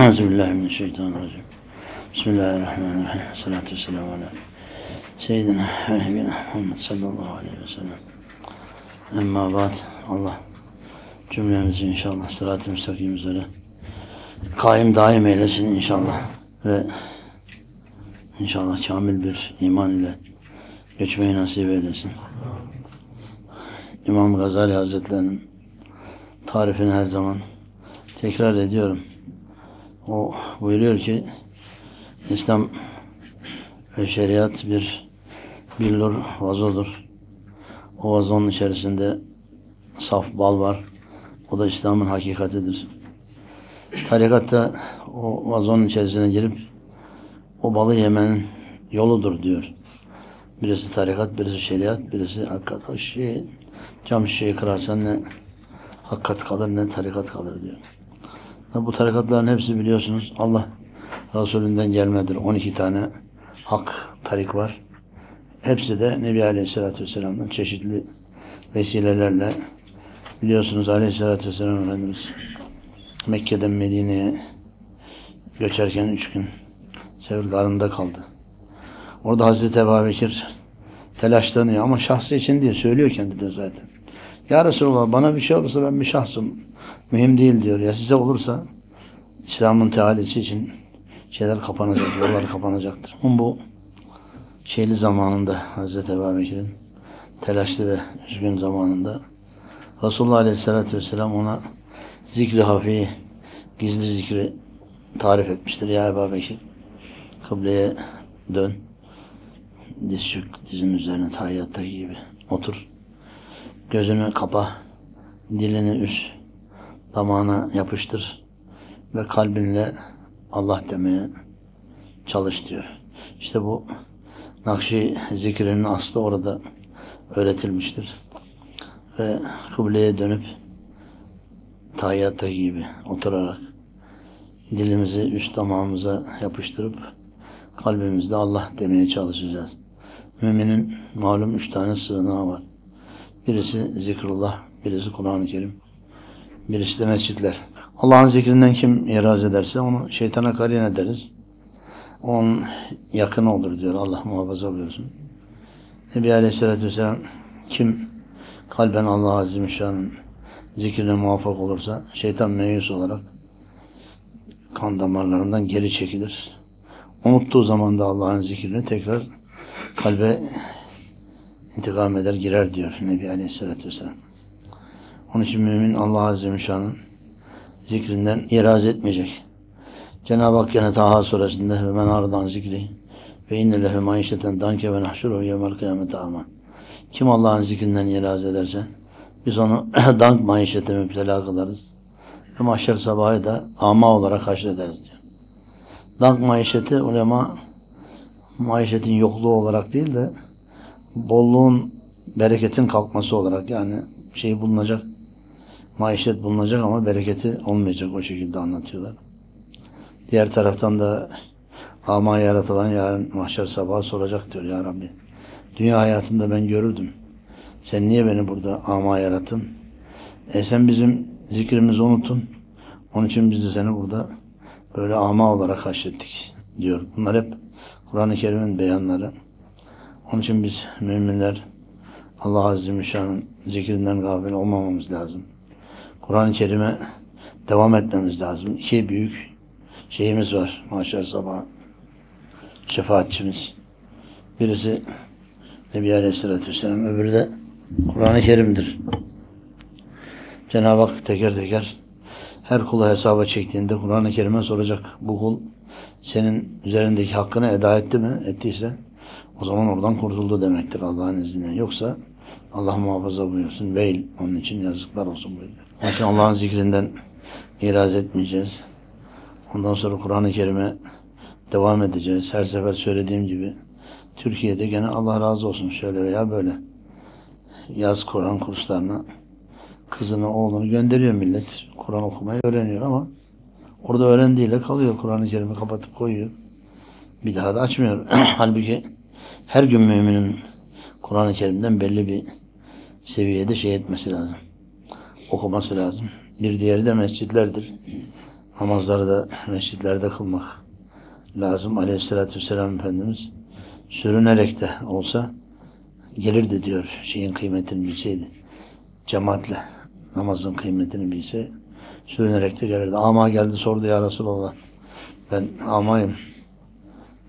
Euzubillahimineşşeytanirracim. Bismillahirrahmanirrahim. Salatu vesselamu ala Seyyidina ve Nebina Muhammed sallallahu aleyhi ve sellem. Emma ba'd. Allah cümlemizi inşallah sırat-ı müstakim üzere kaim daim eylesin inşallah ve inşallah kamil bir iman ile geçmeyi nasip eylesin. İmam Gazali Hazretlerinin tarifini her zaman tekrar ediyorum. O buyuruyor ki İslam ve şeriat bir billur vazodur. O vazonun içerisinde saf bal var. O da İslam'ın hakikatidir. Tarikatta o vazonun içerisine girip o balı yemenin yoludur diyor. Birisi tarikat, birisi şeriat, birisi hakikat. Şişeyi, cam şişeyi kırarsan ne hakikat kalır ne tarikat kalır diyor. Bu tarikatların hepsi biliyorsunuz Allah Resulünden gelmedir. 12 tane hak tarik var. Hepsi de Nebi Aleyhisselatü Vesselam'dan çeşitli vesilelerle biliyorsunuz Aleyhisselatü Vesselam Efendimiz Mekke'den Medine'ye göçerken üç gün Sevr garında kaldı. Orada Hazreti Ebu Bekir telaşlanıyor ama şahsı için değil söylüyor kendi de zaten. Ya Resulallah bana bir şey olursa ben bir şahsım. Mühim değil diyor. Ya size olursa İslam'ın tealisi için şeyler kapanacak, yollar kapanacaktır. Ama bu şeyli zamanında Hazreti Ebu telaşlı ve üzgün zamanında Resulullah Aleyhisselatü Vesselam ona zikri hafi, gizli zikri tarif etmiştir. Ya Ebu Bekir kıbleye dön. Diz çök, dizin üzerine tahiyyattaki gibi otur. Gözünü kapa, dilini üst, damağına yapıştır ve kalbinle Allah demeye çalış diyor. İşte bu Nakşi zikrinin aslı orada öğretilmiştir. Ve kıbleye dönüp tahiyyatta gibi oturarak dilimizi üst damağımıza yapıştırıp kalbimizde Allah demeye çalışacağız. Müminin malum üç tane sığınağı var. Birisi zikrullah, birisi Kur'an-ı Kerim, birisi de mescitler. Allah'ın zikrinden kim iraz ederse onu şeytana karin ederiz. Onun yakın olur diyor. Allah muhafaza buyursun. Nebi Aleyhisselatü Vesselam kim kalben Allah Azimüşşan'ın zikrine muvaffak olursa şeytan meyus olarak kan damarlarından geri çekilir. Unuttuğu zaman da Allah'ın zikrini tekrar kalbe intikam eder girer diyor Nebi Aleyhisselatü Vesselam. Onun için mümin Allah Azze ve Şan'ın zikrinden iraz etmeyecek. Cenab-ı Hak gene Taha suresinde ve men aradan zikri ve inne lehu maişeten danke ve nahşuruhu yevmel kıyamete aman. Kim Allah'ın zikrinden iraz ederse biz onu dank maişete müptela kılarız. Ve mahşer sabahı da ama olarak haşrederiz diyor. Dank maişeti ulema maişetin yokluğu olarak değil de bolluğun bereketin kalkması olarak yani şey bulunacak maişet bulunacak ama bereketi olmayacak o şekilde anlatıyorlar. Diğer taraftan da ama yaratılan yarın mahşer sabahı soracak diyor ya Rabbi. Dünya hayatında ben görürdüm. Sen niye beni burada ama yarattın? E sen bizim zikrimizi unuttun. Onun için biz de seni burada böyle ama olarak haşrettik diyor. Bunlar hep Kur'an-ı Kerim'in beyanları. Onun için biz müminler Allah Azze ve Şan'ın zikrinden gafil olmamamız lazım. Kur'an-ı Kerim'e devam etmemiz lazım. İki büyük şeyimiz var. Maşallah sabah şefaatçimiz. Birisi Nebi Aleyhisselatü Vesselam, öbürü de Kur'an-ı Kerim'dir. Cenab-ı Hak teker teker her kula hesaba çektiğinde Kur'an-ı Kerim'e soracak. Bu kul senin üzerindeki hakkını eda etti mi? Ettiyse o zaman oradan kurtuldu demektir Allah'ın izniyle. Yoksa Allah muhafaza buyursun. Veil onun için yazıklar olsun buyuruyor. Onun Allah'ın zikrinden iraz etmeyeceğiz. Ondan sonra Kur'an-ı Kerim'e devam edeceğiz. Her sefer söylediğim gibi Türkiye'de gene Allah razı olsun şöyle veya böyle yaz Kur'an kurslarına kızını, oğlunu gönderiyor millet. Kur'an okumayı öğreniyor ama orada öğrendiğiyle kalıyor. Kur'an-ı Kerim'i kapatıp koyuyor. Bir daha da açmıyor. Halbuki her gün müminin Kur'an-ı Kerim'den belli bir seviyede şey etmesi lazım. Okuması lazım. Bir diğeri de mescitlerdir. namazları da mescitlerde kılmak lazım. Aleyhissalatü vesselam Efendimiz sürünerek de olsa gelirdi diyor şeyin kıymetini bilseydi. Cemaatle namazın kıymetini bilse sürünerek de gelirdi. Ama geldi sordu ya Resulallah. Ben amayım.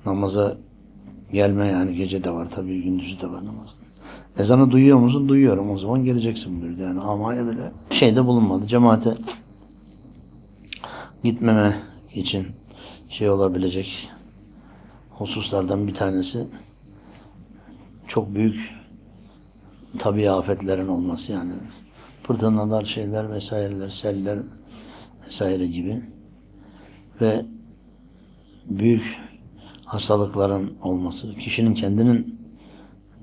Namaza gelme yani gece de var tabii gündüzü de var namaz. Ezanı duyuyor musun? Duyuyorum. O zaman geleceksin buyurdu. Yani amaya bile şeyde bulunmadı. Cemaate gitmeme için şey olabilecek hususlardan bir tanesi çok büyük tabii afetlerin olması yani fırtınalar, şeyler vesaireler, seller vesaire gibi ve büyük hastalıkların olması, kişinin kendinin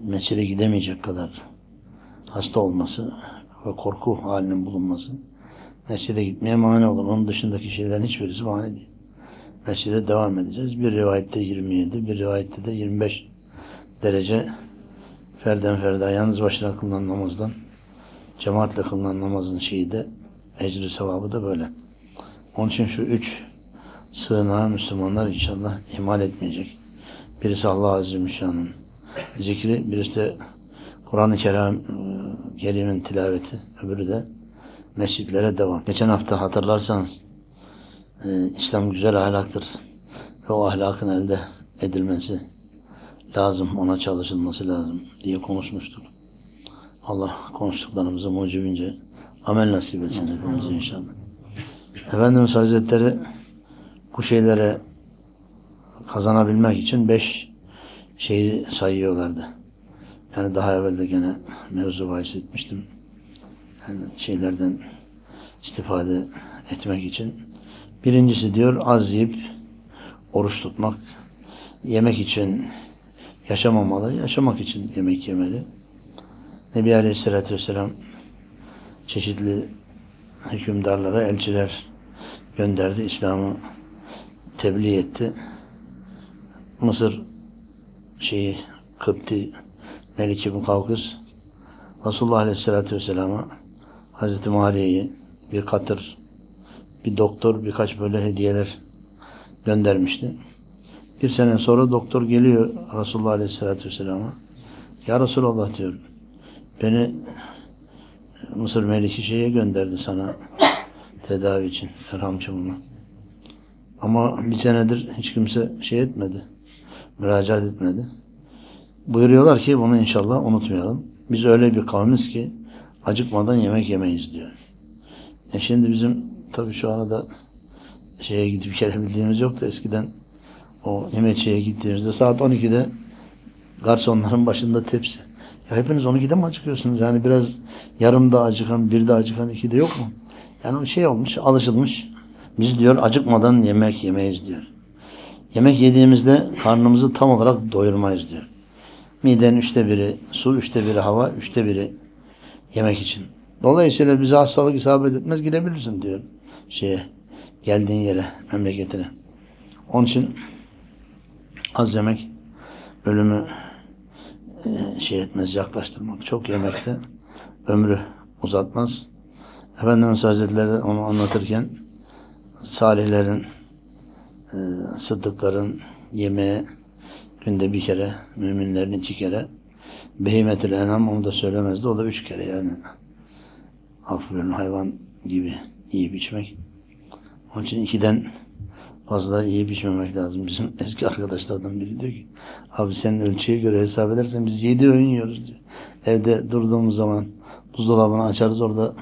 mescide gidemeyecek kadar hasta olması ve korku halinin bulunması mescide gitmeye mani olur. Onun dışındaki şeylerin hiçbirisi mani değil. Mescide devam edeceğiz. Bir rivayette 27, bir rivayette de 25 derece ferden ferda yalnız başına kılınan namazdan cemaatle kılınan namazın şeyi de ecri sevabı da böyle. Onun için şu üç sığınağı Müslümanlar inşallah ihmal etmeyecek. Birisi Allah Azze ve Şan'ın zikri, birisi de Kur'an-ı Kerim, e, Kerim'in tilaveti, öbürü de mescitlere devam. Geçen hafta hatırlarsanız e, İslam güzel ahlaktır ve o ahlakın elde edilmesi lazım, ona çalışılması lazım diye konuşmuştuk. Allah konuştuklarımızı mucibince amel nasip etsin hepimize inşallah. Efendimiz Hazretleri bu şeylere kazanabilmek için beş şeyi sayıyorlardı. Yani daha evvel de gene mevzu bahis etmiştim. Yani şeylerden istifade etmek için. Birincisi diyor az yiyip oruç tutmak. Yemek için yaşamamalı, yaşamak için yemek yemeli. Nebi Aleyhisselatü Vesselam çeşitli hükümdarlara elçiler gönderdi. İslam'ı tebliğ etti. Mısır şeyi Kıpti Meliki Mukavkıs Resulullah Aleyhisselatü Vesselam'a Hazreti Mariye'yi bir katır, bir doktor, birkaç böyle hediyeler göndermişti. Bir sene sonra doktor geliyor Resulullah Aleyhisselatü Vesselam'a. Ya Resulallah diyor, beni Mısır Meliki şeye gönderdi sana tedavi için. Erhamcımla. Ama bir senedir hiç kimse şey etmedi. Müracaat etmedi. Buyuruyorlar ki bunu inşallah unutmayalım. Biz öyle bir kavmiz ki acıkmadan yemek yemeyiz diyor. E şimdi bizim tabii şu anda şeye gidip gelebildiğimiz yok da eskiden o yemeçeye gittiğimizde saat 12'de garsonların başında tepsi. Ya hepiniz 12'de mi acıkıyorsunuz? Yani biraz yarımda acıkan, bir de acıkan, iki de yok mu? Yani o şey olmuş, alışılmış. Biz diyor acıkmadan yemek yemeyiz diyor. Yemek yediğimizde karnımızı tam olarak doyurmayız diyor. Miden üçte biri, su üçte biri hava, üçte biri yemek için. Dolayısıyla bize hastalık isabet etmez gidebilirsin diyor şeye geldiğin yere, memleketine. Onun için az yemek ölümü e, şey etmez, yaklaştırmak. Çok yemekte ömrü uzatmaz. Efendimiz Hazretleri onu anlatırken salihlerin, e, sıddıkların yemeğe günde bir kere, müminlerin iki kere, behimetül enam onu da söylemezdi. O da üç kere yani. Affı hayvan gibi yiyip içmek. Onun için ikiden fazla yiyip içmemek lazım. Bizim eski arkadaşlardan biri diyor ki abi senin ölçüye göre hesap edersen biz yedi öğün yiyoruz diyor. Evde durduğumuz zaman buzdolabını açarız orada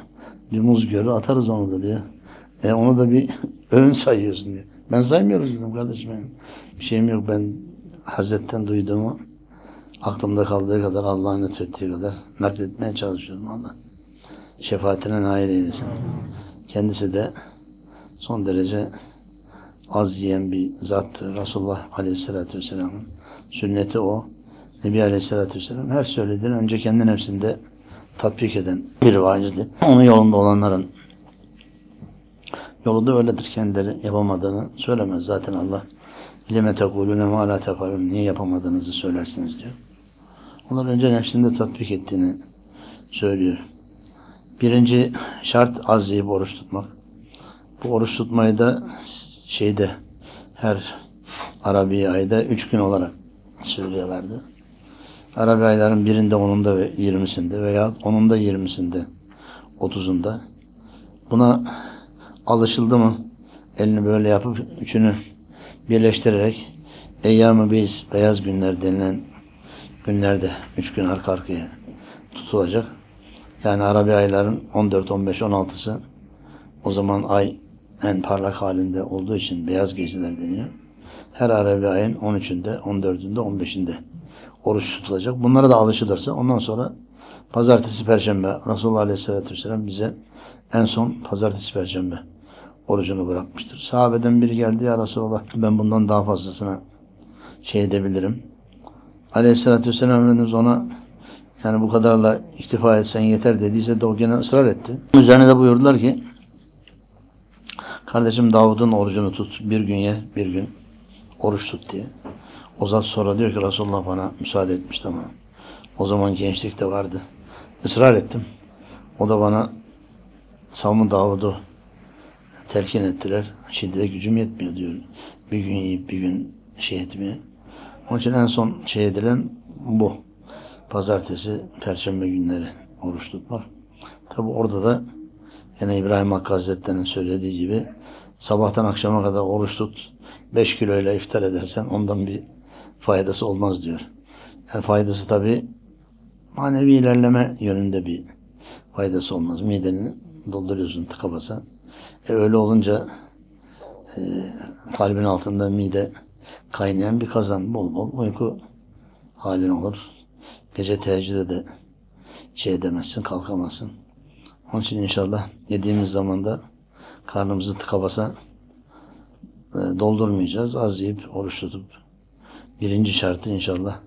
bir muz görür atarız onu da diyor. E onu da bir öğün sayıyorsun diyor. Ben saymıyorum dedim kardeşim benim. Bir şeyim yok ben Hazretten duyduğumu aklımda kaldığı kadar Allah'ın lütfettiği kadar nakletmeye çalışıyorum Allah. Şefaatine nail eylesin. Kendisi de son derece az yiyen bir zattı. Resulullah Aleyhisselatü Vesselam'ın sünneti o. Nebi Aleyhisselatü Vesselam her söylediğini önce kendi nefsinde tatbik eden bir vaizdi. Onun yolunda olanların yolu da öyledir. Kendileri yapamadığını söylemez. Zaten Allah lime tekulune ma la tefalun niye yapamadığınızı söylersiniz diyor. Onlar önce nefsinde tatbik ettiğini söylüyor. Birinci şart az yiyip oruç tutmak. Bu oruç tutmayı da şeyde her Arabi ayda üç gün olarak söylüyorlardı. Arabi ayların birinde, onunda ve yirmisinde veya onunda, yirmisinde, otuzunda. Buna alışıldı mı elini böyle yapıp üçünü birleştirerek Eyyam-ı Beyiz, beyaz günler denilen günlerde üç gün arka arkaya tutulacak. Yani Arabi ayların 14, 15, 16'sı o zaman ay en parlak halinde olduğu için beyaz geceler deniyor. Her Arabi ayın 13'ünde, 14'ünde, 15'inde oruç tutulacak. Bunlara da alışılırsa ondan sonra pazartesi, perşembe Resulullah Aleyhisselatü Vesselam bize en son pazartesi, perşembe orucunu bırakmıştır. Sahabeden biri geldi ya Resulullah ben bundan daha fazlasına şey edebilirim. Aleyhisselatü Vesselam Efendimiz ona yani bu kadarla iktifa etsen yeter dediyse de o gene ısrar etti. Üzerine de buyurdular ki kardeşim Davud'un orucunu tut. Bir gün ye, bir gün oruç tut diye. O zat sonra diyor ki Resulullah bana müsaade etmişti ama o zaman gençlik de vardı. Israr ettim. O da bana savunma Davud'u telkin ettiler. Şimdi gücüm yetmiyor diyor. Bir gün yiyip bir gün şey etmeye. Onun için en son şey edilen bu. Pazartesi, perşembe günleri oruç tutmak. Tabi orada da yine İbrahim Hakkı Hazretleri'nin söylediği gibi sabahtan akşama kadar oruç tut. 5 kiloyla iftar edersen ondan bir faydası olmaz diyor. Yani faydası tabi manevi ilerleme yönünde bir faydası olmaz. Mideni dolduruyorsun tıka basa. E öyle olunca e, kalbin altında mide kaynayan bir kazan. Bol bol uyku halin olur. Gece teheccüde de şey edemezsin, kalkamazsın. Onun için inşallah yediğimiz zaman da karnımızı tıka basa e, doldurmayacağız. Az yiyip oruç tutup birinci şartı inşallah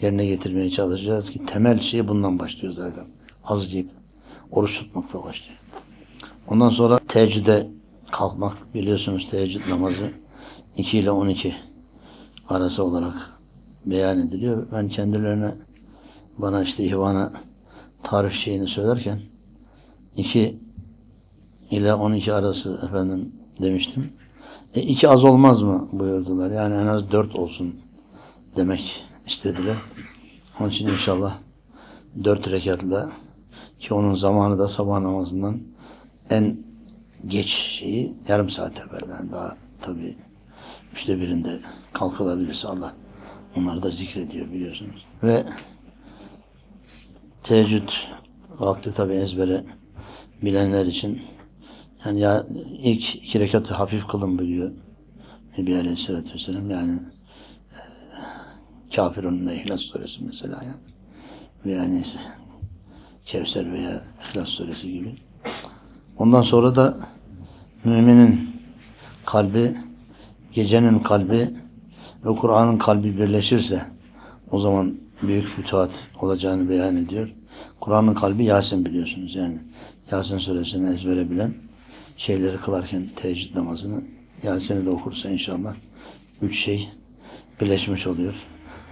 yerine getirmeye çalışacağız ki temel şey bundan başlıyor zaten. Az yiyip oruç tutmakla başlıyor. Ondan sonra teheccüde kalkmak biliyorsunuz teheccüd namazı 2 ile 12 arası olarak beyan ediliyor. Ben kendilerine bana işte ihvana tarif şeyini söylerken 2 ile 12 arası efendim demiştim. E iki az olmaz mı buyurdular. Yani en az dört olsun demek istediler. Onun için inşallah dört rekatla ki onun zamanı da sabah namazından en geç şeyi yarım saat evvel. Yani daha tabii üçte birinde kalkılabilirse Allah onları da zikrediyor biliyorsunuz. Ve teheccüd vakti tabi ezbere bilenler için yani ya ilk iki rekatı hafif kılın buyuruyor Nebi Aleyhisselatü Vesselam yani e, Kafirun ve İhlas Suresi mesela yani. veya neyse Kevser veya İhlas Suresi gibi. Ondan sonra da müminin kalbi, gecenin kalbi ve Kur'an'ın kalbi birleşirse o zaman büyük fütuhat olacağını beyan ediyor. Kur'an'ın kalbi Yasin biliyorsunuz yani. Yasin suresini ezbere bilen şeyleri kılarken teheccüd namazını Yasin'i de okursa inşallah üç şey birleşmiş oluyor.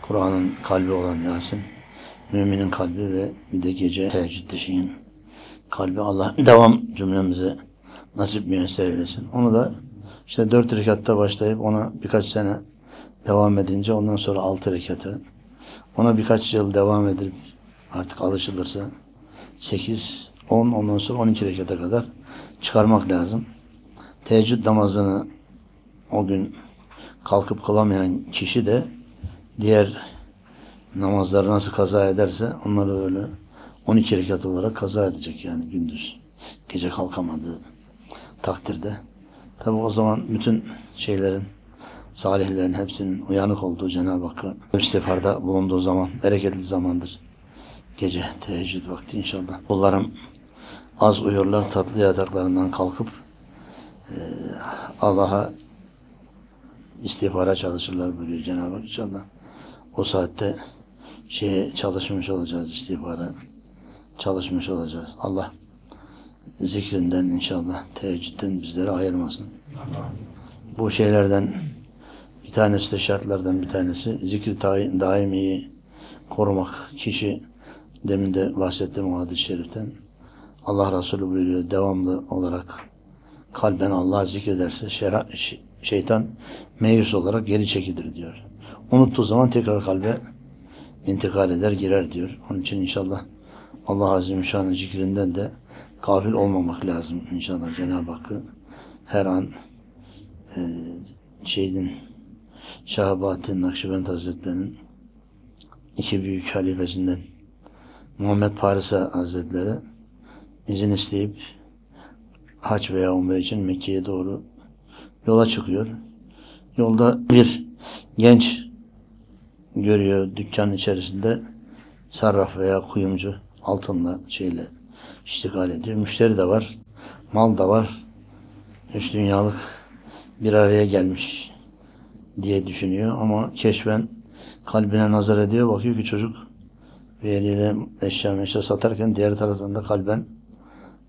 Kur'an'ın kalbi olan Yasin, müminin kalbi ve bir de gece teheccüd şeyin kalbi Allah devam cümlemize nasip müyesser eylesin. Onu da işte dört rekatta başlayıp ona birkaç sene devam edince ondan sonra altı rekatı ona birkaç yıl devam edip artık alışılırsa 8, 10 ondan sonra 12 rekata kadar çıkarmak lazım. Teheccüd namazını o gün kalkıp kılamayan kişi de diğer namazları nasıl kaza ederse onları da öyle 12 rekat olarak kaza edecek yani gündüz. Gece kalkamadığı takdirde. Tabi o zaman bütün şeylerin salihlerin hepsinin uyanık olduğu Cenab-ı Hakk'a istiğfarda bulunduğu zaman bereketli zamandır. Gece teheccüd vakti inşallah. Kullarım az uyurlar tatlı yataklarından kalkıp e, Allah'a istiğfara çalışırlar buyuruyor Cenab-ı Hak inşallah. O saatte şeye çalışmış olacağız istiğfara çalışmış olacağız. Allah zikrinden inşallah teheccüden bizleri ayırmasın. Bu şeylerden bir tanesi de şartlardan bir tanesi zikri daimiyi korumak. Kişi demin de bahsettiğim o hadis-i şeriften Allah Resulü buyuruyor devamlı olarak kalben Allah'ı zikrederse şera, şeytan meyus olarak geri çekilir diyor. Unuttuğu zaman tekrar kalbe intikal eder girer diyor. Onun için inşallah Allah ve Şan'ın zikrinden de gafil olmamak lazım inşallah Cenab-ı Hakk'ı her an e, şeydin Şahabattin Nakşibend Hazretleri'nin iki büyük halifesinden Muhammed Parisa Hazretleri izin isteyip haç veya umre için Mekke'ye doğru yola çıkıyor. Yolda bir genç görüyor dükkanın içerisinde sarraf veya kuyumcu altınla şeyle iştigal ediyor. Müşteri de var, mal da var. Üç dünyalık bir araya gelmiş diye düşünüyor ama keşfen kalbine nazar ediyor. Bakıyor ki çocuk bir eliyle eşya meşya satarken diğer taraftan da kalben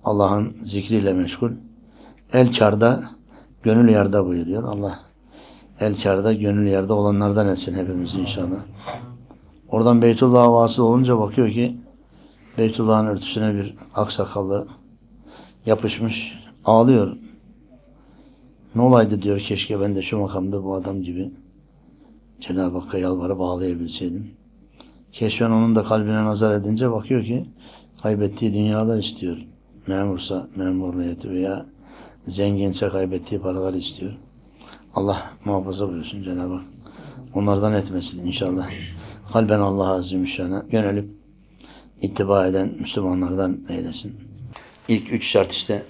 Allah'ın zikriyle meşgul. El karda, gönül yarda buyuruyor. Allah el karda, gönül yarda olanlardan etsin hepimizi inşallah. Oradan Beytullah'a vasıl olunca bakıyor ki Beytullah'ın örtüsüne bir aksakallı yapışmış. Ağlıyor. Ne olaydı diyor keşke ben de şu makamda bu adam gibi Cenab-ı Hakk'a yalvarıp ağlayabilseydim. Keşfen onun da kalbine nazar edince bakıyor ki kaybettiği dünyada istiyor. Memursa memuriyeti veya zenginse kaybettiği paraları istiyor. Allah muhafaza buyursun Cenab-ı Hak. Onlardan etmesin inşallah. Kalben Allah Azze ve Şan'a yönelip ittiba eden Müslümanlardan eylesin. İlk üç şart işte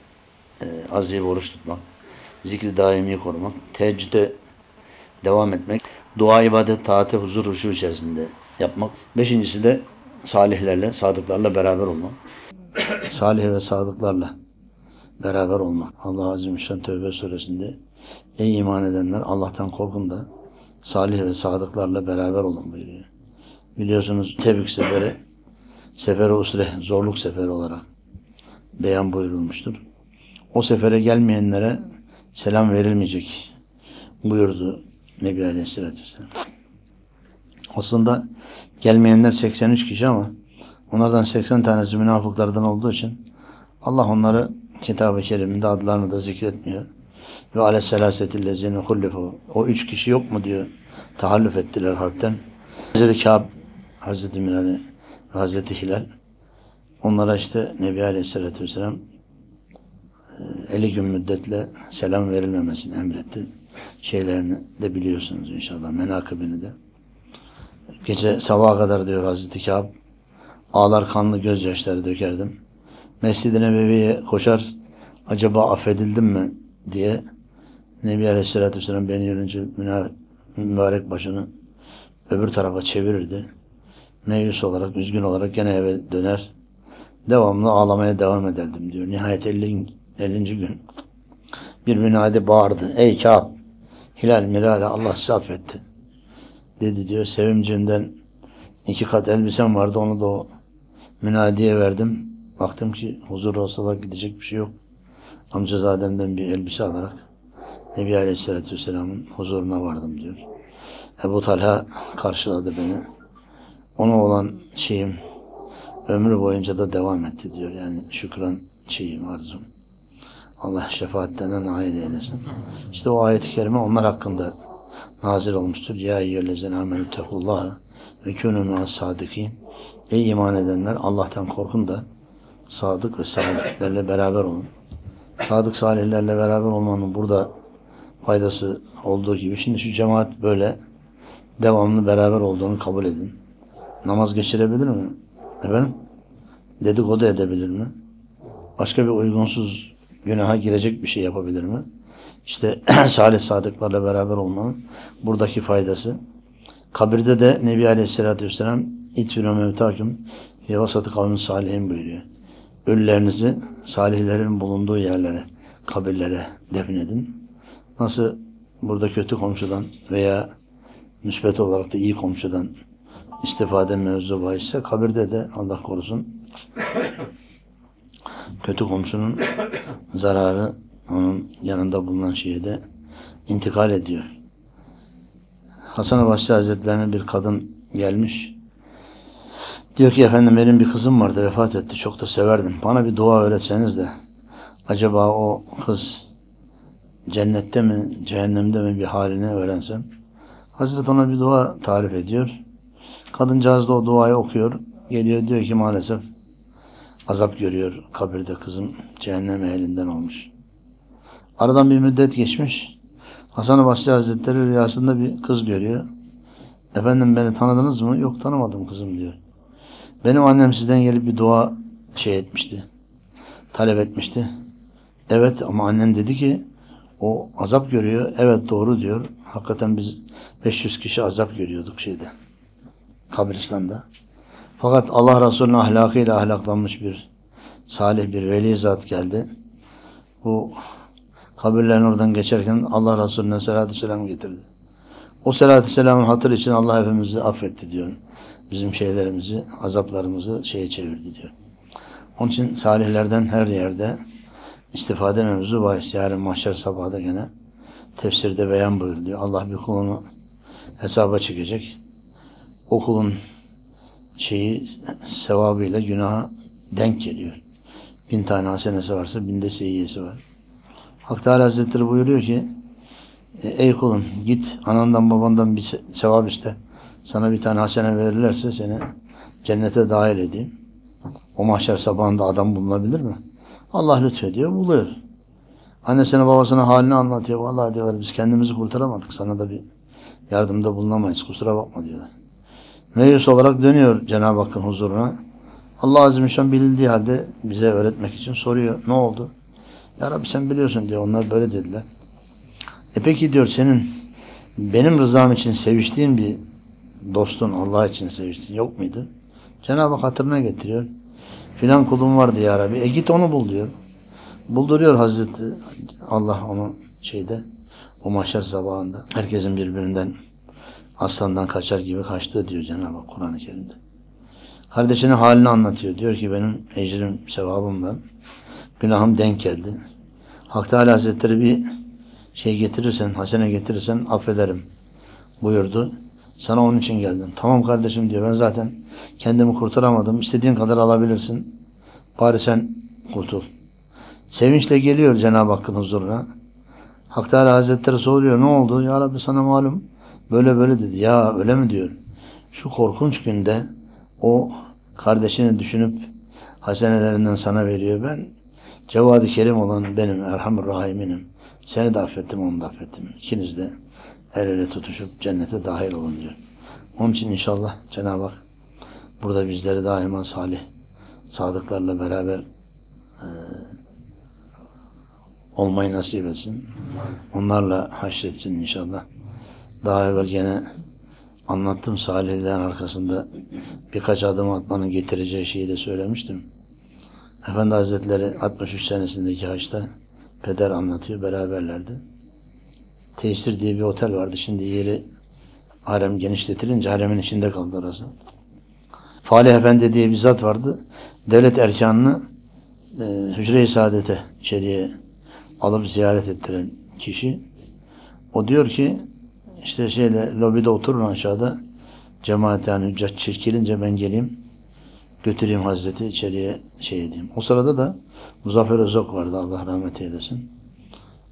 e, azî oruç tutmak, zikri daimi korumak, teheccüde devam etmek, dua, ibadet, taati, huzur, huşu içerisinde yapmak. Beşincisi de salihlerle, sadıklarla beraber olmak. Salih ve sadıklarla beraber olmak. Allah Azze Şan Tövbe suresinde Ey iman edenler Allah'tan korkun da salih ve sadıklarla beraber olun buyuruyor. Biliyorsunuz Tebük seferi Sefer-i Usre, zorluk seferi olarak beyan buyurulmuştur. O sefere gelmeyenlere selam verilmeyecek buyurdu Nebi Aleyhisselatü Vesselam. Aslında gelmeyenler 83 kişi ama onlardan 80 tanesi münafıklardan olduğu için Allah onları kitab-ı keriminde adlarını da zikretmiyor. Ve aleyhisselatillezine hullifu. O üç kişi yok mu diyor. Tahallüf ettiler harpten. Hazreti Kâb, Hazreti Minale ve Hazreti Hilal. Onlara işte Nebi Aleyhisselatü Vesselam 50 gün müddetle selam verilmemesini emretti. Şeylerini de biliyorsunuz inşallah. Menakibini de. Gece sabaha kadar diyor Hazreti Kâb. Ağlar kanlı gözyaşları dökerdim. Mescid-i Nebevi'ye koşar. Acaba affedildim mi diye Nebi Aleyhisselatü Vesselam beni görünce mübarek başını öbür tarafa çevirirdi. Meyus olarak, üzgün olarak gene eve döner. Devamlı ağlamaya devam ederdim diyor. Nihayet 50. 50. gün bir münadi bağırdı. Ey Kâb! Hilal mirare Allah sizi affetti. Dedi diyor. Sevincimden iki kat elbisem vardı. Onu da o münadiye verdim. Baktım ki huzur olsa gidecek bir şey yok. Amcazademden bir elbise alarak Nebi Aleyhisselatü Vesselam'ın huzuruna vardım diyor. Ebu Talha karşıladı beni. Ona olan şeyim ömrü boyunca da devam etti diyor. Yani şükran şeyim arzum. Allah şefaatlerine nail eylesin. İşte o ayet-i kerime onlar hakkında nazil olmuştur. Ya eyyühellezine amenü tekullaha ve me'as sadikin. Ey iman edenler Allah'tan korkun da sadık ve salihlerle beraber olun. Sadık salihlerle beraber olmanın burada faydası olduğu gibi şimdi şu cemaat böyle devamlı beraber olduğunu kabul edin. Namaz geçirebilir mi? Efendim? Dedikodu edebilir mi? Başka bir uygunsuz günaha girecek bir şey yapabilir mi? İşte salih sadıklarla beraber olmanın buradaki faydası. Kabirde de Nebi Aleyhisselatü Vesselam itfirü mevtaküm fi vasatı kavmin salihin buyuruyor. Ölülerinizi salihlerin bulunduğu yerlere, kabirlere defnedin. Nasıl burada kötü komşudan veya müspet olarak da iyi komşudan istifade mevzu bahisse kabirde de Allah korusun kötü komşunun zararı onun yanında bulunan şeye de intikal ediyor. Hasan-ı Basri Hazretlerine bir kadın gelmiş. Diyor ki efendim benim bir kızım vardı vefat etti çok da severdim. Bana bir dua öğretseniz de acaba o kız cennette mi, cehennemde mi bir halini öğrensem. Hazret ona bir dua tarif ediyor. Kadıncağız da o duayı okuyor. Geliyor diyor ki maalesef azap görüyor. Kabirde kızım cehennem ehlinden olmuş. Aradan bir müddet geçmiş. Hasan-ı Basri Hazretleri rüyasında bir kız görüyor. Efendim beni tanıdınız mı? Yok tanımadım kızım diyor. Benim annem sizden gelip bir dua şey etmişti. Talep etmişti. Evet ama annem dedi ki o azap görüyor. Evet doğru diyor. Hakikaten biz 500 kişi azap görüyorduk şeyde. Kabristan'da. Fakat Allah Resulü'nün ahlakıyla ahlaklanmış bir salih bir veli zat geldi. Bu kabirlerin oradan geçerken Allah Resulü'ne selatü selam getirdi. O selatü selamın hatır için Allah hepimizi affetti diyor. Bizim şeylerimizi, azaplarımızı şeye çevirdi diyor. Onun için salihlerden her yerde istifade mevzu bahis. Yarın mahşer sabahda gene tefsirde beyan buyuruluyor. Allah bir kulunu hesaba çekecek. O kulun şeyi sevabıyla günaha denk geliyor. Bin tane hasenesi varsa binde seyyiyesi var. Hak Teala Hazretleri buyuruyor ki e, ey kulum git anandan babandan bir se- sevap iste. Sana bir tane hasene verirlerse seni cennete dahil edeyim. O mahşer sabahında adam bulunabilir mi? Allah lütfediyor, buluyor. Annesine babasına halini anlatıyor. Vallahi diyorlar biz kendimizi kurtaramadık. Sana da bir yardımda bulunamayız. Kusura bakma diyorlar. Meyus olarak dönüyor Cenab-ı Hakk'ın huzuruna. Allah Azimüşşan bildiği halde bize öğretmek için soruyor. Ne oldu? Ya Rabbi sen biliyorsun diyor. Onlar böyle dediler. E peki diyor senin benim rızam için seviştiğin bir dostun Allah için seviştiğin yok muydu? Cenab-ı Hak hatırına getiriyor. Filan kulum vardı ya Rabbi. E git onu bul diyor. Bulduruyor Hazreti Allah onu şeyde o mahşer sabahında. Herkesin birbirinden aslandan kaçar gibi kaçtı diyor Cenab-ı Hak Kur'an-ı Kerim'de. Kardeşinin halini anlatıyor. Diyor ki benim ecrim, sevabımdan günahım denk geldi. Hak Teala Hazretleri bir şey getirirsen, hasene getirirsen affederim buyurdu. Sana onun için geldim. Tamam kardeşim diyor. Ben zaten kendimi kurtaramadım. İstediğin kadar alabilirsin. Bari sen kurtul. Sevinçle geliyor Cenab-ı Hakk'ın huzuruna. Hak Teala Hazretleri soruyor. Ne oldu? Ya Rabbi sana malum. Böyle böyle dedi. Ya öyle mi diyor. Şu korkunç günde o kardeşini düşünüp hasenelerinden sana veriyor. Ben Cevad-ı Kerim olan benim Erhamur Rahiminim. Seni de affettim, onu da affettim. İkiniz de el ele tutuşup cennete dahil olun diyor. Onun için inşallah Cenab-ı Hak burada bizleri daima salih, sadıklarla beraber e, olmayı nasip etsin. Onlarla haşretsin inşallah. Daha evvel gene anlattım salihlerin arkasında birkaç adım atmanın getireceği şeyi de söylemiştim. Efendi Hazretleri 63 senesindeki haçta peder anlatıyor beraberlerdi. Tesir diye bir otel vardı. Şimdi yeri harem genişletilince haremin içinde kaldı orası. Falih Efendi diye bir zat vardı. Devlet erkanını e, hücre-i saadete içeriye alıp ziyaret ettiren kişi. O diyor ki işte şeyle lobide oturun aşağıda cemaat yani hüccat çekilince ben geleyim götüreyim Hazreti içeriye şey edeyim. O sırada da Muzaffer Özok vardı Allah rahmet eylesin.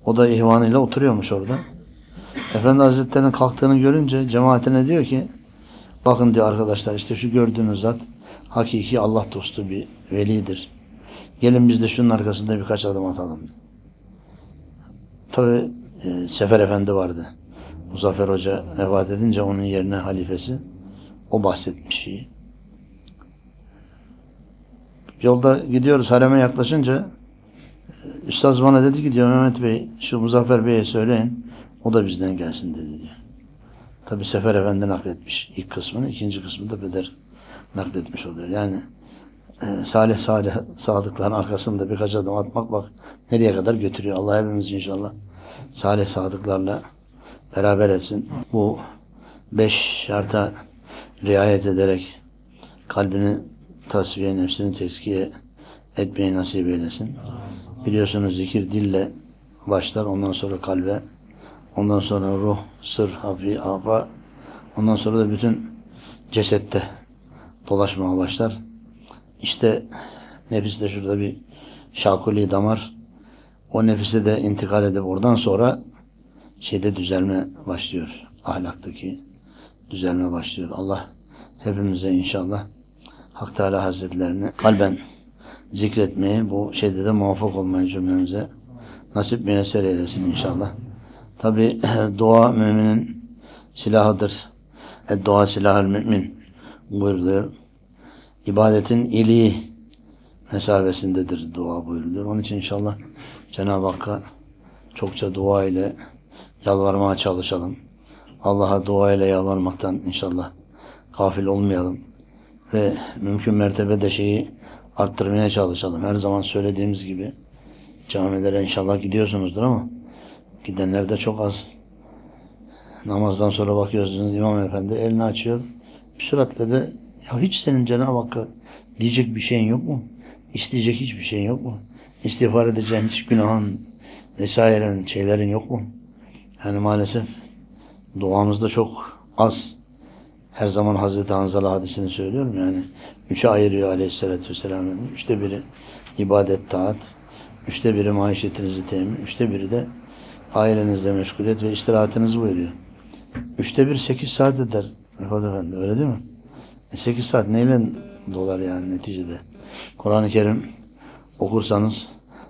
O da ihvanıyla oturuyormuş orada. Efendi Hazretleri'nin kalktığını görünce cemaatine diyor ki bakın diyor arkadaşlar işte şu gördüğünüz zat hakiki Allah dostu bir velidir. Gelin biz de şunun arkasında birkaç adım atalım. Tabi e, Sefer Efendi vardı. Muzaffer Hoca vefat edince onun yerine halifesi o bahsetmiş şeyi. Yolda gidiyoruz hareme yaklaşınca e, Üstaz bana dedi ki diyor Mehmet Bey şu Muzaffer Bey'e söyleyin o da bizden gelsin dedi diyor. Tabi Sefer Efendi nakletmiş ilk kısmını ikinci kısmını da Beder nakletmiş oluyor. Yani e, salih salih sadıkların arkasında birkaç adım atmak bak nereye kadar götürüyor. Allah hepimiz inşallah salih sadıklarla beraber etsin. Bu beş şarta riayet ederek kalbini tasfiye, nefsini teskiye etmeyi nasip eylesin. Biliyorsunuz zikir dille başlar, ondan sonra kalbe, ondan sonra ruh, sır, hafi, afa, ondan sonra da bütün cesette dolaşmaya başlar. İşte nefiste şurada bir şakuli damar, o nefise de intikal edip oradan sonra şeyde düzelme başlıyor. Ahlaktaki düzelme başlıyor. Allah hepimize inşallah Hak Teala Hazretlerini kalben zikretmeyi, bu şeyde de muvaffak olmayı cümlemize nasip müyesser eylesin inşallah. Tabi dua müminin silahıdır. E, dua silahül mümin buyuruluyor. İbadetin iliği mesabesindedir dua buyuruluyor. Onun için inşallah Cenab-ı Hakk'a çokça dua ile yalvarmaya çalışalım. Allah'a dua ile yalvarmaktan inşallah gafil olmayalım. Ve mümkün mertebede şeyi arttırmaya çalışalım. Her zaman söylediğimiz gibi camilere inşallah gidiyorsunuzdur ama gidenler de çok az. Namazdan sonra bakıyorsunuz İmam Efendi elini açıyor. Bir süratle de ya hiç senin Cenab-ı Hakk'a diyecek bir şeyin yok mu? İsteyecek hiçbir şeyin yok mu? İstiğfar edeceğin hiç günahın vesaire şeylerin yok mu? Yani maalesef duamızda çok az. Her zaman Hazreti Hanzala hadisini söylüyorum yani. Üçe ayırıyor aleyhissalatü vesselam. Üçte biri ibadet, taat. Üçte biri maişetinizi temin. Üçte biri de ailenizle meşguliyet ve istirahatinizi buyuruyor. Üçte bir sekiz saat eder Rıfat Efendi. Öyle değil mi? E sekiz saat neyle dolar yani neticede? Kur'an-ı Kerim okursanız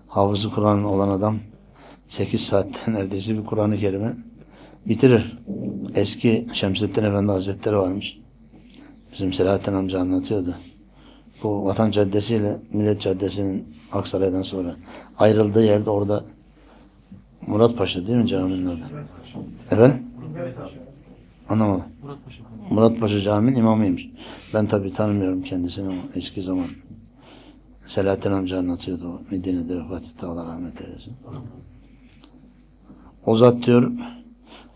hafızı Kur'an olan adam 8 saatte neredeyse bir Kur'an-ı Kerim'i bitirir. Eski Şemsettin Efendi Hazretleri varmış. Bizim Selahattin amca anlatıyordu. Bu Vatan Caddesi ile Millet Caddesi'nin Aksaray'dan sonra ayrıldığı yerde orada Murat Paşa değil mi caminin adı? Efendim? Anlamadım. Murat Paşa Camii'nin imamıymış. Ben tabii tanımıyorum kendisini ama eski zaman Selahattin amca anlatıyordu. Medine'de vefat etti Allah rahmet eylesin. O zat diyor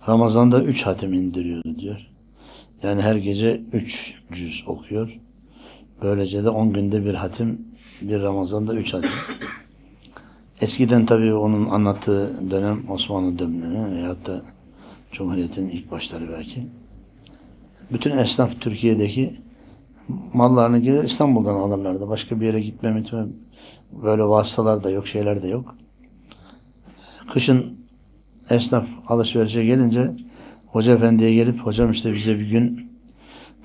Ramazan'da üç hatim indiriyordu diyor. Yani her gece üç cüz okuyor. Böylece de on günde bir hatim, bir Ramazan'da üç hatim. Eskiden tabii onun anlattığı dönem Osmanlı dönemi veyahut da Cumhuriyet'in ilk başları belki. Bütün esnaf Türkiye'deki mallarını gelir İstanbul'dan alırlardı. Başka bir yere gitme mitme böyle vasıtalar da yok, şeyler de yok. Kışın esnaf alışverişe gelince Hoca Efendi'ye gelip hocam işte bize bir gün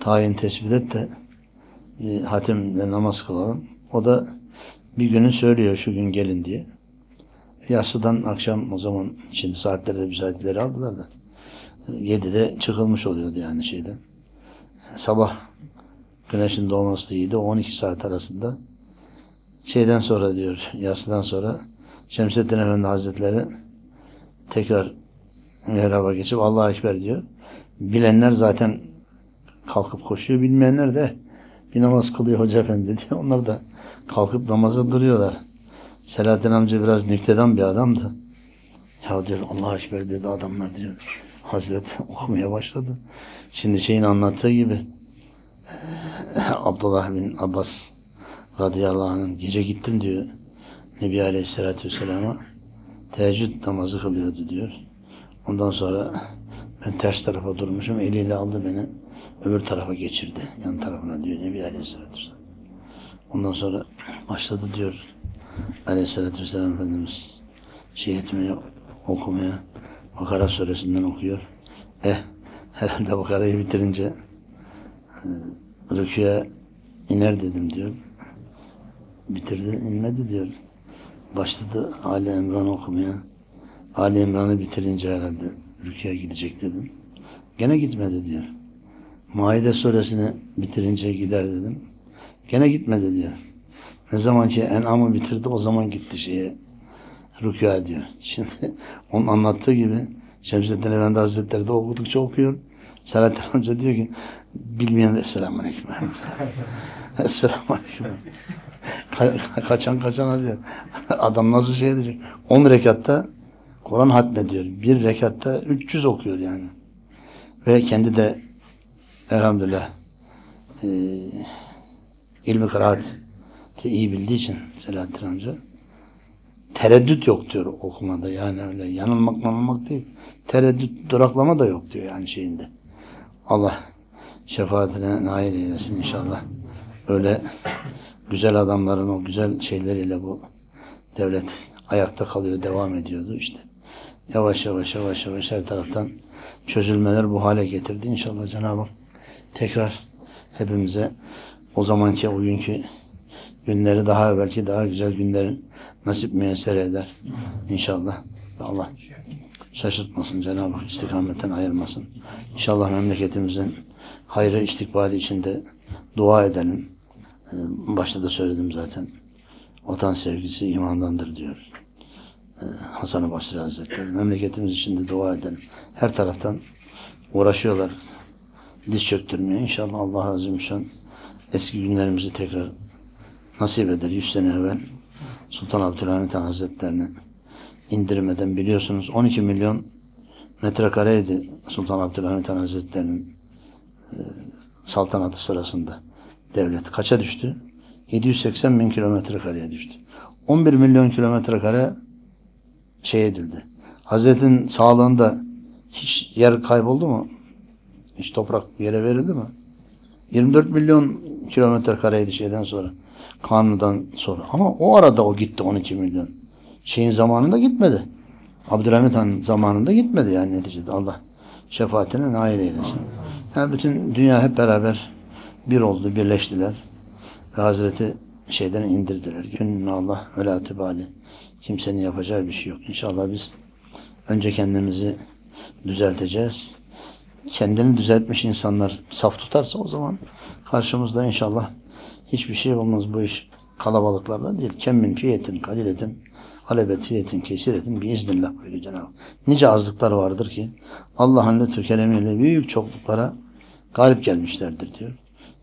tayin tespit et de bir hatimle namaz kılalım. O da bir günü söylüyor şu gün gelin diye. Yassıdan akşam o zaman şimdi saatlerde müsaitleri aldılar da 7'de çıkılmış oluyordu yani şeyden. Sabah güneşin doğması da iyiydi. 12 saat arasında şeyden sonra diyor yassıdan sonra Şemsettin Efendi Hazretleri tekrar mihraba geçip Allah'a Ekber diyor. Bilenler zaten kalkıp koşuyor. Bilmeyenler de bir namaz kılıyor Hoca Efendi diyor. Onlar da kalkıp namaza duruyorlar. Selahattin amca biraz nüktedan bir adamdı. Ya diyor Allah'a Ekber dedi adamlar diyor. Hazret okumaya başladı. Şimdi şeyin anlattığı gibi Abdullah bin Abbas radıyallahu anh'ın gece gittim diyor. Nebi Aleyhisselatü Vesselam'a teheccüd namazı kılıyordu diyor. Ondan sonra ben ters tarafa durmuşum. Eliyle aldı beni. Öbür tarafa geçirdi. Yan tarafına diyor Nebi Aleyhisselatü Vesselam. Ondan sonra başladı diyor Aleyhisselatü Vesselam Efendimiz şey etmeye, okumaya Bakara suresinden okuyor. Eh herhalde Bakara'yı bitirince e, rüküye iner dedim diyor. Bitirdi, inmedi diyor. Başladı Ali İmran okumaya. Ali İmran'ı bitirince herhalde rüküye gidecek dedim. Gene gitmedi diyor. Maide suresini bitirince gider dedim. Gene gitmedi diyor. Ne zaman ki En'am'ı bitirdi o zaman gitti şeye rükûa diyor. Şimdi onun anlattığı gibi Şemsettin Efendi Hazretleri de okudukça okuyor. Selahattin Hoca diyor ki bilmeyen Esselamu Aleyküm. Esselamu Aleyküm. Ka- kaçan kaçana diyor. Adam nasıl şey edecek? 10 rekatta Kur'an hatmediyor. Bir rekatta 300 okuyor yani. Ve kendi de elhamdülillah e, ilmi kıraat iyi bildiği için Selahattin amca tereddüt yok diyor okumada. Yani öyle yanılmak yanılmak değil. Tereddüt, duraklama da yok diyor yani şeyinde. Allah şefaatine nail eylesin inşallah. Öyle güzel adamların o güzel şeyleriyle bu devlet ayakta kalıyor, devam ediyordu işte. Yavaş yavaş yavaş yavaş her taraftan çözülmeler bu hale getirdi. İnşallah Cenab-ı Hak tekrar hepimize o zamanki o günkü günleri daha evvelki daha güzel günlerin nasip müyesser eder. İnşallah. Allah şaşırtmasın Cenab-ı Hak istikametten ayırmasın. İnşallah memleketimizin hayrı istikbali içinde dua edelim. Ee, Başta da söyledim zaten. Vatan sevgisi imandandır diyor. Ee, Hasan-ı Basri Hazretleri. Memleketimiz için de dua edelim. Her taraftan uğraşıyorlar. Diz çöktürmeye. İnşallah Allah Azimüşşan eski günlerimizi tekrar nasip eder. Yüz sene evvel Sultan Abdülhamit Han Hazretlerini indirmeden biliyorsunuz 12 milyon metrekareydi Sultan Abdülhamit Han Hazretleri'nin e, saltanatı sırasında devlet. Kaça düştü? 780 bin kilometre kareye düştü. 11 milyon kilometre kare şey edildi. Hazretin sağlığında hiç yer kayboldu mu? Hiç toprak yere verildi mi? 24 milyon kilometre kareydi şeyden sonra. Kanundan sonra. Ama o arada o gitti 12 milyon. Şeyin zamanında gitmedi. Abdülhamit Han zamanında gitmedi yani neticede Allah şefaatine nail eylesin. Yani bütün dünya hep beraber bir oldu, birleştiler. Ve Hazreti şeyden indirdiler. Günün Allah ve la. Kimsenin yapacağı bir şey yok. İnşallah biz önce kendimizi düzelteceğiz. Kendini düzeltmiş insanlar saf tutarsa o zaman karşımızda inşallah hiçbir şey olmaz bu iş kalabalıklarla değil. Kemmin fiyetin kaliletin halebet fiyetin kesiretin bir iznillah buyuruyor Cenab-ı. Nice azlıklar vardır ki Allah'ın keremiyle büyük çokluklara galip gelmişlerdir diyor.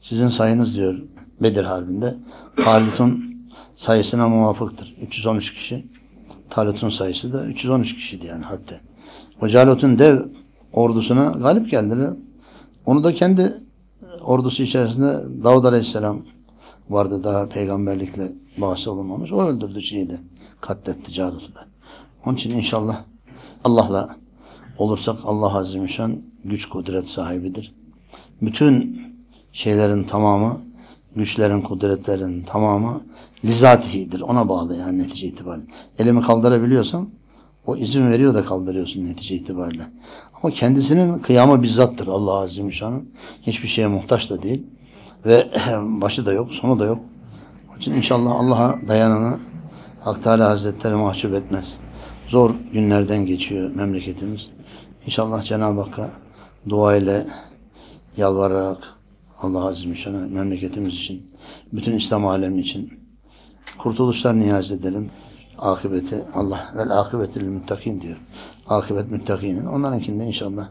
Sizin sayınız diyor Bedir Harbi'nde Talut'un sayısına muvafıktır. 313 kişi. Talut'un sayısı da 313 kişiydi yani harpte. O Calut'un dev ordusuna galip geldiler. Onu da kendi ordusu içerisinde Davud Aleyhisselam vardı daha peygamberlikle bahsi olunmamış. O öldürdü şeyi de. Katletti Calut'u da. Onun için inşallah Allah'la olursak Allah Azimüşşan güç kudret sahibidir. Bütün şeylerin tamamı, güçlerin, kudretlerin tamamı lizatihidir. Ona bağlı yani netice itibariyle. Elimi kaldırabiliyorsam o izin veriyor da kaldırıyorsun netice itibariyle. Ama kendisinin kıyamı bizzattır Allah Azimüşşan'ın. Hiçbir şeye muhtaç da değil. Ve başı da yok, sonu da yok. Onun için inşallah Allah'a dayananı Hak Teala Hazretleri mahcup etmez. Zor günlerden geçiyor memleketimiz. İnşallah Cenab-ı Hakk'a dua ile yalvararak Allah Azimüşşan'a memleketimiz için, bütün İslam alemi için kurtuluşlar niyaz edelim. Akıbeti Allah vel akıbetil müttakin diyor. Akıbet müttakinin. Onlarınkinde inşallah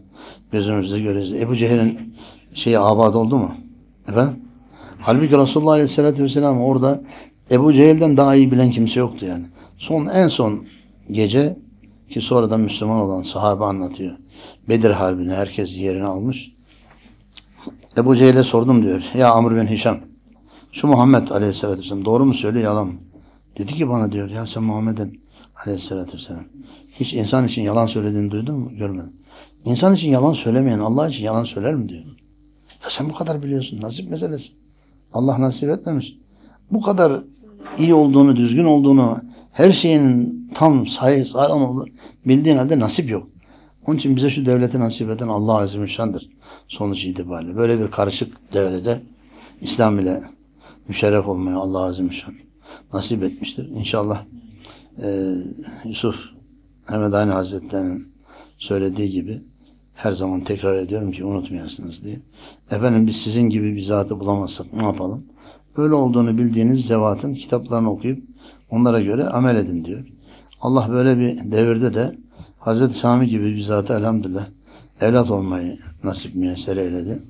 gözümüzde göreceğiz. Ebu Cehil'in şeyi abad oldu mu? Efendim? Halbuki Resulullah Aleyhisselatü Vesselam orada Ebu Cehil'den daha iyi bilen kimse yoktu yani. Son en son gece ki sonradan Müslüman olan sahabe anlatıyor. Bedir Harbi'ni herkes yerine almış. Ebu Cehil'e sordum diyor. Ya Amr bin Hişam şu Muhammed Aleyhisselatü Vesselam doğru mu söylüyor yalan mı? Dedi ki bana diyor ya sen Muhammed'in Aleyhisselatü Vesselam hiç insan için yalan söylediğini duydun mu? Görmedim. İnsan için yalan söylemeyen Allah için yalan söyler mi diyor. Ya sen bu kadar biliyorsun. Nasip meselesi. Allah nasip etmemiş. Bu kadar iyi olduğunu, düzgün olduğunu, her şeyin tam sayı sağlam olduğunu bildiğin halde nasip yok. Onun için bize şu devleti nasip eden Allah Azimüşşan'dır sonuç itibariyle. Böyle bir karışık devlete İslam ile müşerref olmaya Allah Azimüşşan nasip etmiştir. İnşallah e, Yusuf Hemedani Hazretleri'nin söylediği gibi her zaman tekrar ediyorum ki unutmayasınız diye. Efendim biz sizin gibi bir zatı bulamazsak ne yapalım? Öyle olduğunu bildiğiniz zevatın kitaplarını okuyup onlara göre amel edin diyor. Allah böyle bir devirde de Hazreti Sami gibi bir zatı elhamdülillah evlat olmayı nasip müyesser eyledi.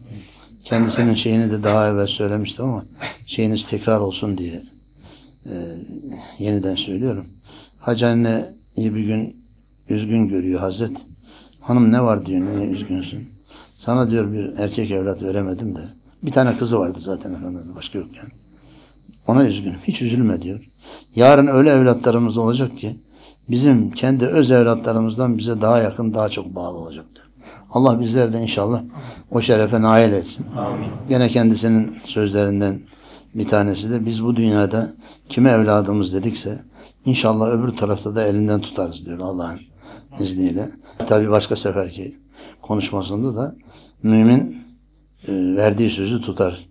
Kendisinin şeyini de daha evvel söylemiştim ama şeyiniz tekrar olsun diye e, yeniden söylüyorum. Hacı anneyi bir gün üzgün görüyor Hazret. Hanım ne var diyor, niye üzgünsün? Sana diyor bir erkek evlat veremedim de. Bir tane kızı vardı zaten efendim, başka yok yani. Ona üzgünüm, hiç üzülme diyor. Yarın öyle evlatlarımız olacak ki, bizim kendi öz evlatlarımızdan bize daha yakın, daha çok bağlı olacak diyor. Allah bizler de inşallah o şerefe nail etsin. Amin. Gene kendisinin sözlerinden bir tanesi de biz bu dünyada kime evladımız dedikse İnşallah öbür tarafta da elinden tutarız diyor Allah'ın izniyle. Tabi başka seferki konuşmasında da mümin e, verdiği sözü tutar.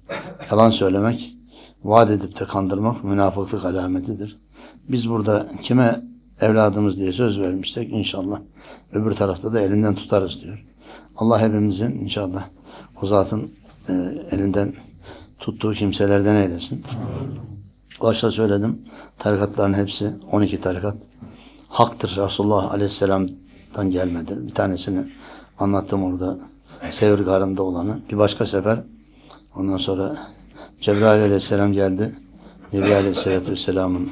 Yalan söylemek, vaat edip de kandırmak münafıklık alametidir. Biz burada kime evladımız diye söz vermiştik inşallah öbür tarafta da elinden tutarız diyor. Allah hepimizin inşallah o zatın e, elinden tuttuğu kimselerden eylesin. Başta söyledim. Tarikatların hepsi 12 tarikat haktır. Resulullah Aleyhisselam'dan gelmedir. Bir tanesini anlattım orada. Sevr Garı'nda olanı. Bir başka sefer ondan sonra Cebrail Aleyhisselam geldi. Nebi Aleyhisselatü Vesselam'ın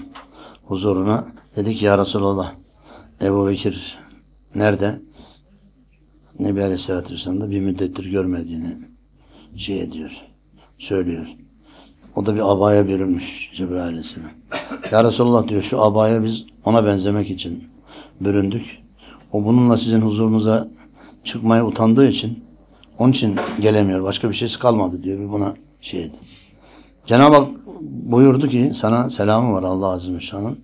huzuruna. Dedi ki ya Resulallah Ebu Bekir nerede? Nebi Aleyhisselatü Vesselam da bir müddettir görmediğini şey ediyor. Söylüyor. O da bir abaya bürünmüş Cebrail Aleyhisselam. Ya Resulallah diyor şu abaya biz ona benzemek için büründük. O bununla sizin huzurunuza çıkmaya utandığı için onun için gelemiyor. Başka bir şeysi kalmadı diyor. Bir buna şey edin. Cenab-ı Hak buyurdu ki sana selamı var Allah Azze ve Şan'ın.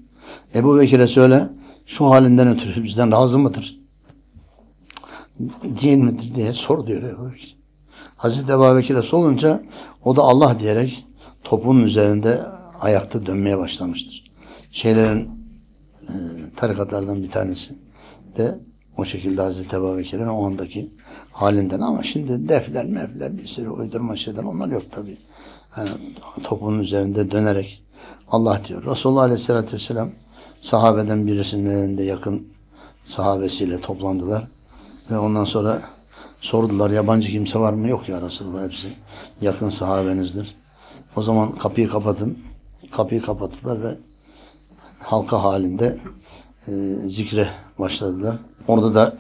Ebu Bekir'e söyle şu halinden ötürü bizden razı mıdır? Değil midir diye sor diyor Ebu Bekir. Hazreti Ebu Bekir'e sorunca o da Allah diyerek topunun üzerinde ayakta dönmeye başlamıştır. Şeylerin e, tarikatlardan bir tanesi de o şekilde Hazreti Ebu Bekir'in o andaki halinden ama şimdi defler mefler bir sürü uydurma şeyler onlar yok tabi. Yani topunun üzerinde dönerek Allah diyor. Resulullah Aleyhisselatü Vesselam sahabeden birisinin elinde yakın sahabesiyle toplandılar. Ve ondan sonra sordular yabancı kimse var mı? Yok ya Resulullah hepsi yakın sahabenizdir. O zaman kapıyı kapatın. Kapıyı kapattılar ve halka halinde e, zikre başladılar. Orada da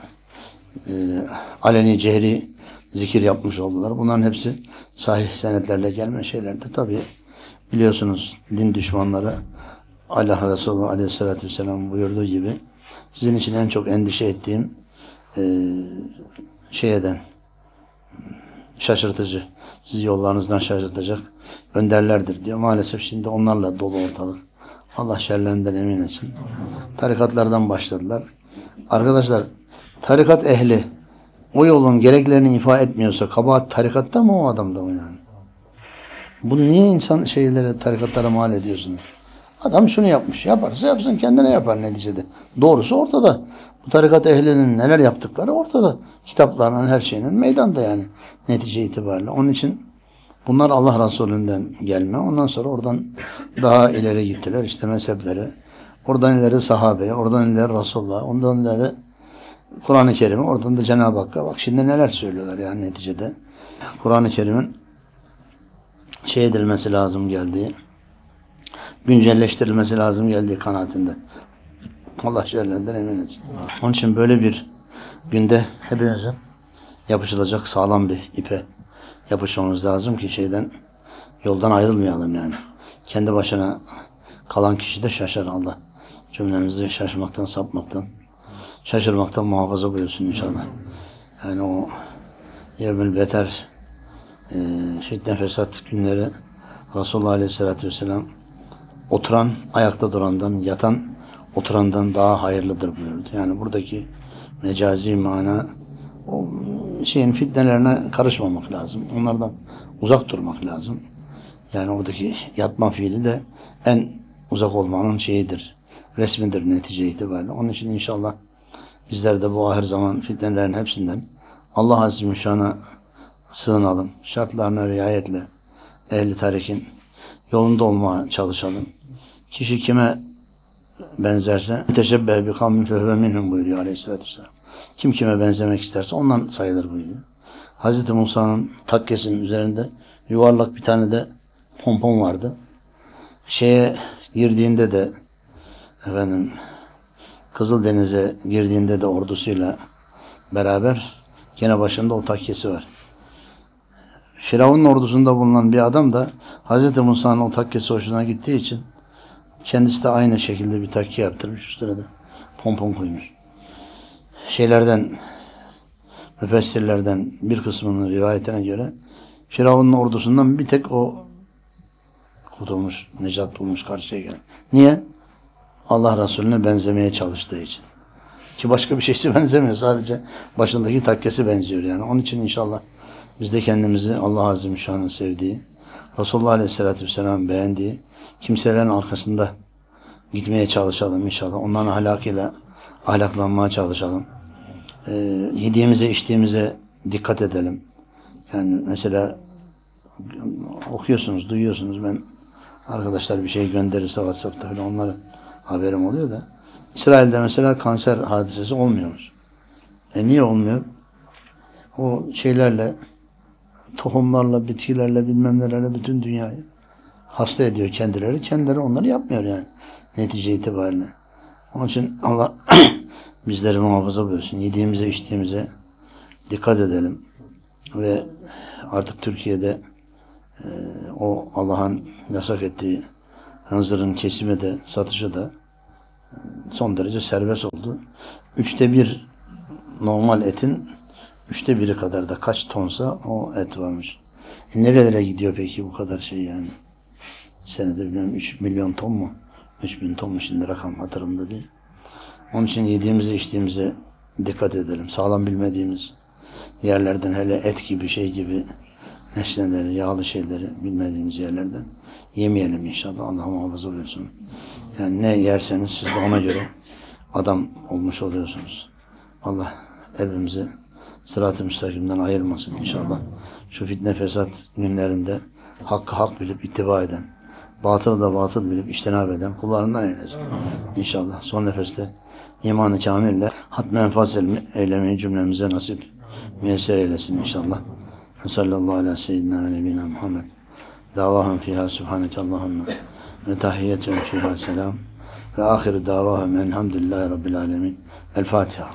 e, aleni cehri zikir yapmış oldular. Bunların hepsi sahih senetlerle gelme şeylerdi. Tabi biliyorsunuz din düşmanları Allah Resulü Aleyhisselatü Vesselam buyurduğu gibi sizin için en çok endişe ettiğim e, şeyden şaşırtıcı, sizi yollarınızdan şaşırtacak önderlerdir diyor. Maalesef şimdi onlarla dolu ortalık. Allah şerlerinden emin etsin. Tarikatlardan başladılar. Arkadaşlar tarikat ehli o yolun gereklerini ifa etmiyorsa kabahat tarikatta mı o adamda mı yani? Bunu niye insan şeylere, tarikatlara mal ediyorsunuz? Adam şunu yapmış. Yaparsa yapsın kendine yapar neticede. Doğrusu ortada. Bu tarikat ehlinin neler yaptıkları ortada. Kitaplarının her şeyinin meydanda yani netice itibariyle. Onun için bunlar Allah Resulü'nden gelme. Ondan sonra oradan daha ileri gittiler. işte mezheplere. Oradan ileri sahabeye, oradan ileri Resulullah, ondan ileri Kur'an-ı Kerim'e, oradan da Cenab-ı Hakk'a. Bak şimdi neler söylüyorlar yani neticede. Kur'an-ı Kerim'in şey edilmesi lazım geldiği, güncelleştirilmesi lazım geldiği kanaatinde. Allah şerlerinden emin etsin. Onun için böyle bir günde hepimizin yapışılacak sağlam bir ipe yapışmamız lazım ki şeyden yoldan ayrılmayalım yani. Kendi başına kalan kişi de şaşar Allah. Cümlemizi şaşmaktan, sapmaktan, şaşırmaktan muhafaza buyursun inşallah. Yani o yevmül beter e, fitne fesat günleri Resulullah Aleyhisselatü Vesselam oturan ayakta durandan, yatan oturandan daha hayırlıdır buyurdu. Yani buradaki mecazi mana o şeyin fitnelerine karışmamak lazım. Onlardan uzak durmak lazım. Yani oradaki yatma fiili de en uzak olmanın şeyidir. Resmidir netice itibariyle. Onun için inşallah bizler de bu ahir zaman fitnelerin hepsinden Allah Azze ve Şan'a sığınalım. Şartlarına riayetle ehli tarikin yolunda olmaya çalışalım. Kişi kime benzerse teşebbeh bi kavmin fehve minhum buyuruyor aleyhissalatü vesselam. Kim kime benzemek isterse ondan sayılır buyuruyor. Hazreti Musa'nın takkesinin üzerinde yuvarlak bir tane de pompon vardı. Şeye girdiğinde de efendim Kızıldeniz'e girdiğinde de ordusuyla beraber gene başında o takkesi var. Firavun'un ordusunda bulunan bir adam da Hazreti Musa'nın o takkesi hoşuna gittiği için kendisi de aynı şekilde bir takke yaptırmış. Üstüne de pompon koymuş. Şeylerden müfessirlerden bir kısmının rivayetine göre Firavun'un ordusundan bir tek o kurtulmuş, necat bulmuş karşıya gelen. Niye? Allah Resulüne benzemeye çalıştığı için. Ki başka bir şeysi benzemiyor. Sadece başındaki takkesi benziyor yani. Onun için inşallah biz de kendimizi Allah Azimüşşan'ın sevdiği, Resulullah Aleyhisselatü Vesselam beğendiği kimselerin arkasında gitmeye çalışalım inşallah. Onların ahlakıyla ahlaklanmaya çalışalım. Ee, yediğimize içtiğimize dikkat edelim. Yani mesela okuyorsunuz, duyuyorsunuz. Ben arkadaşlar bir şey gönderirse WhatsApp'ta falan onların haberim oluyor da. İsrail'de mesela kanser hadisesi olmuyormuş. E niye olmuyor? O şeylerle, tohumlarla, bitkilerle, bilmem nelerle bütün dünyayı hasta ediyor kendileri. Kendileri onları yapmıyor yani netice itibariyle. Onun için Allah bizleri muhafaza buyursun. Yediğimize, içtiğimize dikkat edelim. Ve artık Türkiye'de e, o Allah'ın yasak ettiği hınzırın kesimi de, satışı da e, son derece serbest oldu. Üçte bir normal etin üçte biri kadar da kaç tonsa o et varmış. E nerelere gidiyor peki bu kadar şey yani? Senede bilmem 3 milyon ton mu? 3 bin ton mu şimdi rakam hatırımda değil. Onun için yediğimize içtiğimize dikkat edelim. Sağlam bilmediğimiz yerlerden hele et gibi şey gibi nesneleri, yağlı şeyleri bilmediğimiz yerlerden yemeyelim inşallah. Allah muhafaza buyursun. Yani ne yerseniz siz de ona göre adam olmuş oluyorsunuz. Allah evimizi sırat-ı müstakimden ayırmasın inşallah. Şu fitne fesat günlerinde hakkı hak bilip ittiba eden, batılı da batıl bilip iştenab eden kullarından eylesin. İnşallah son nefeste imanı kamille hatme enfaz eylemeyi cümlemize nasip müyesser eylesin inşallah. Sallallahu aleyhi ve seyyidina ve nebina Muhammed. Davahum fiha subhaneke Allahümme ve tahiyyetun fiha selam ve ahiru davahum elhamdülillahi rabbil alemin. El Fatiha.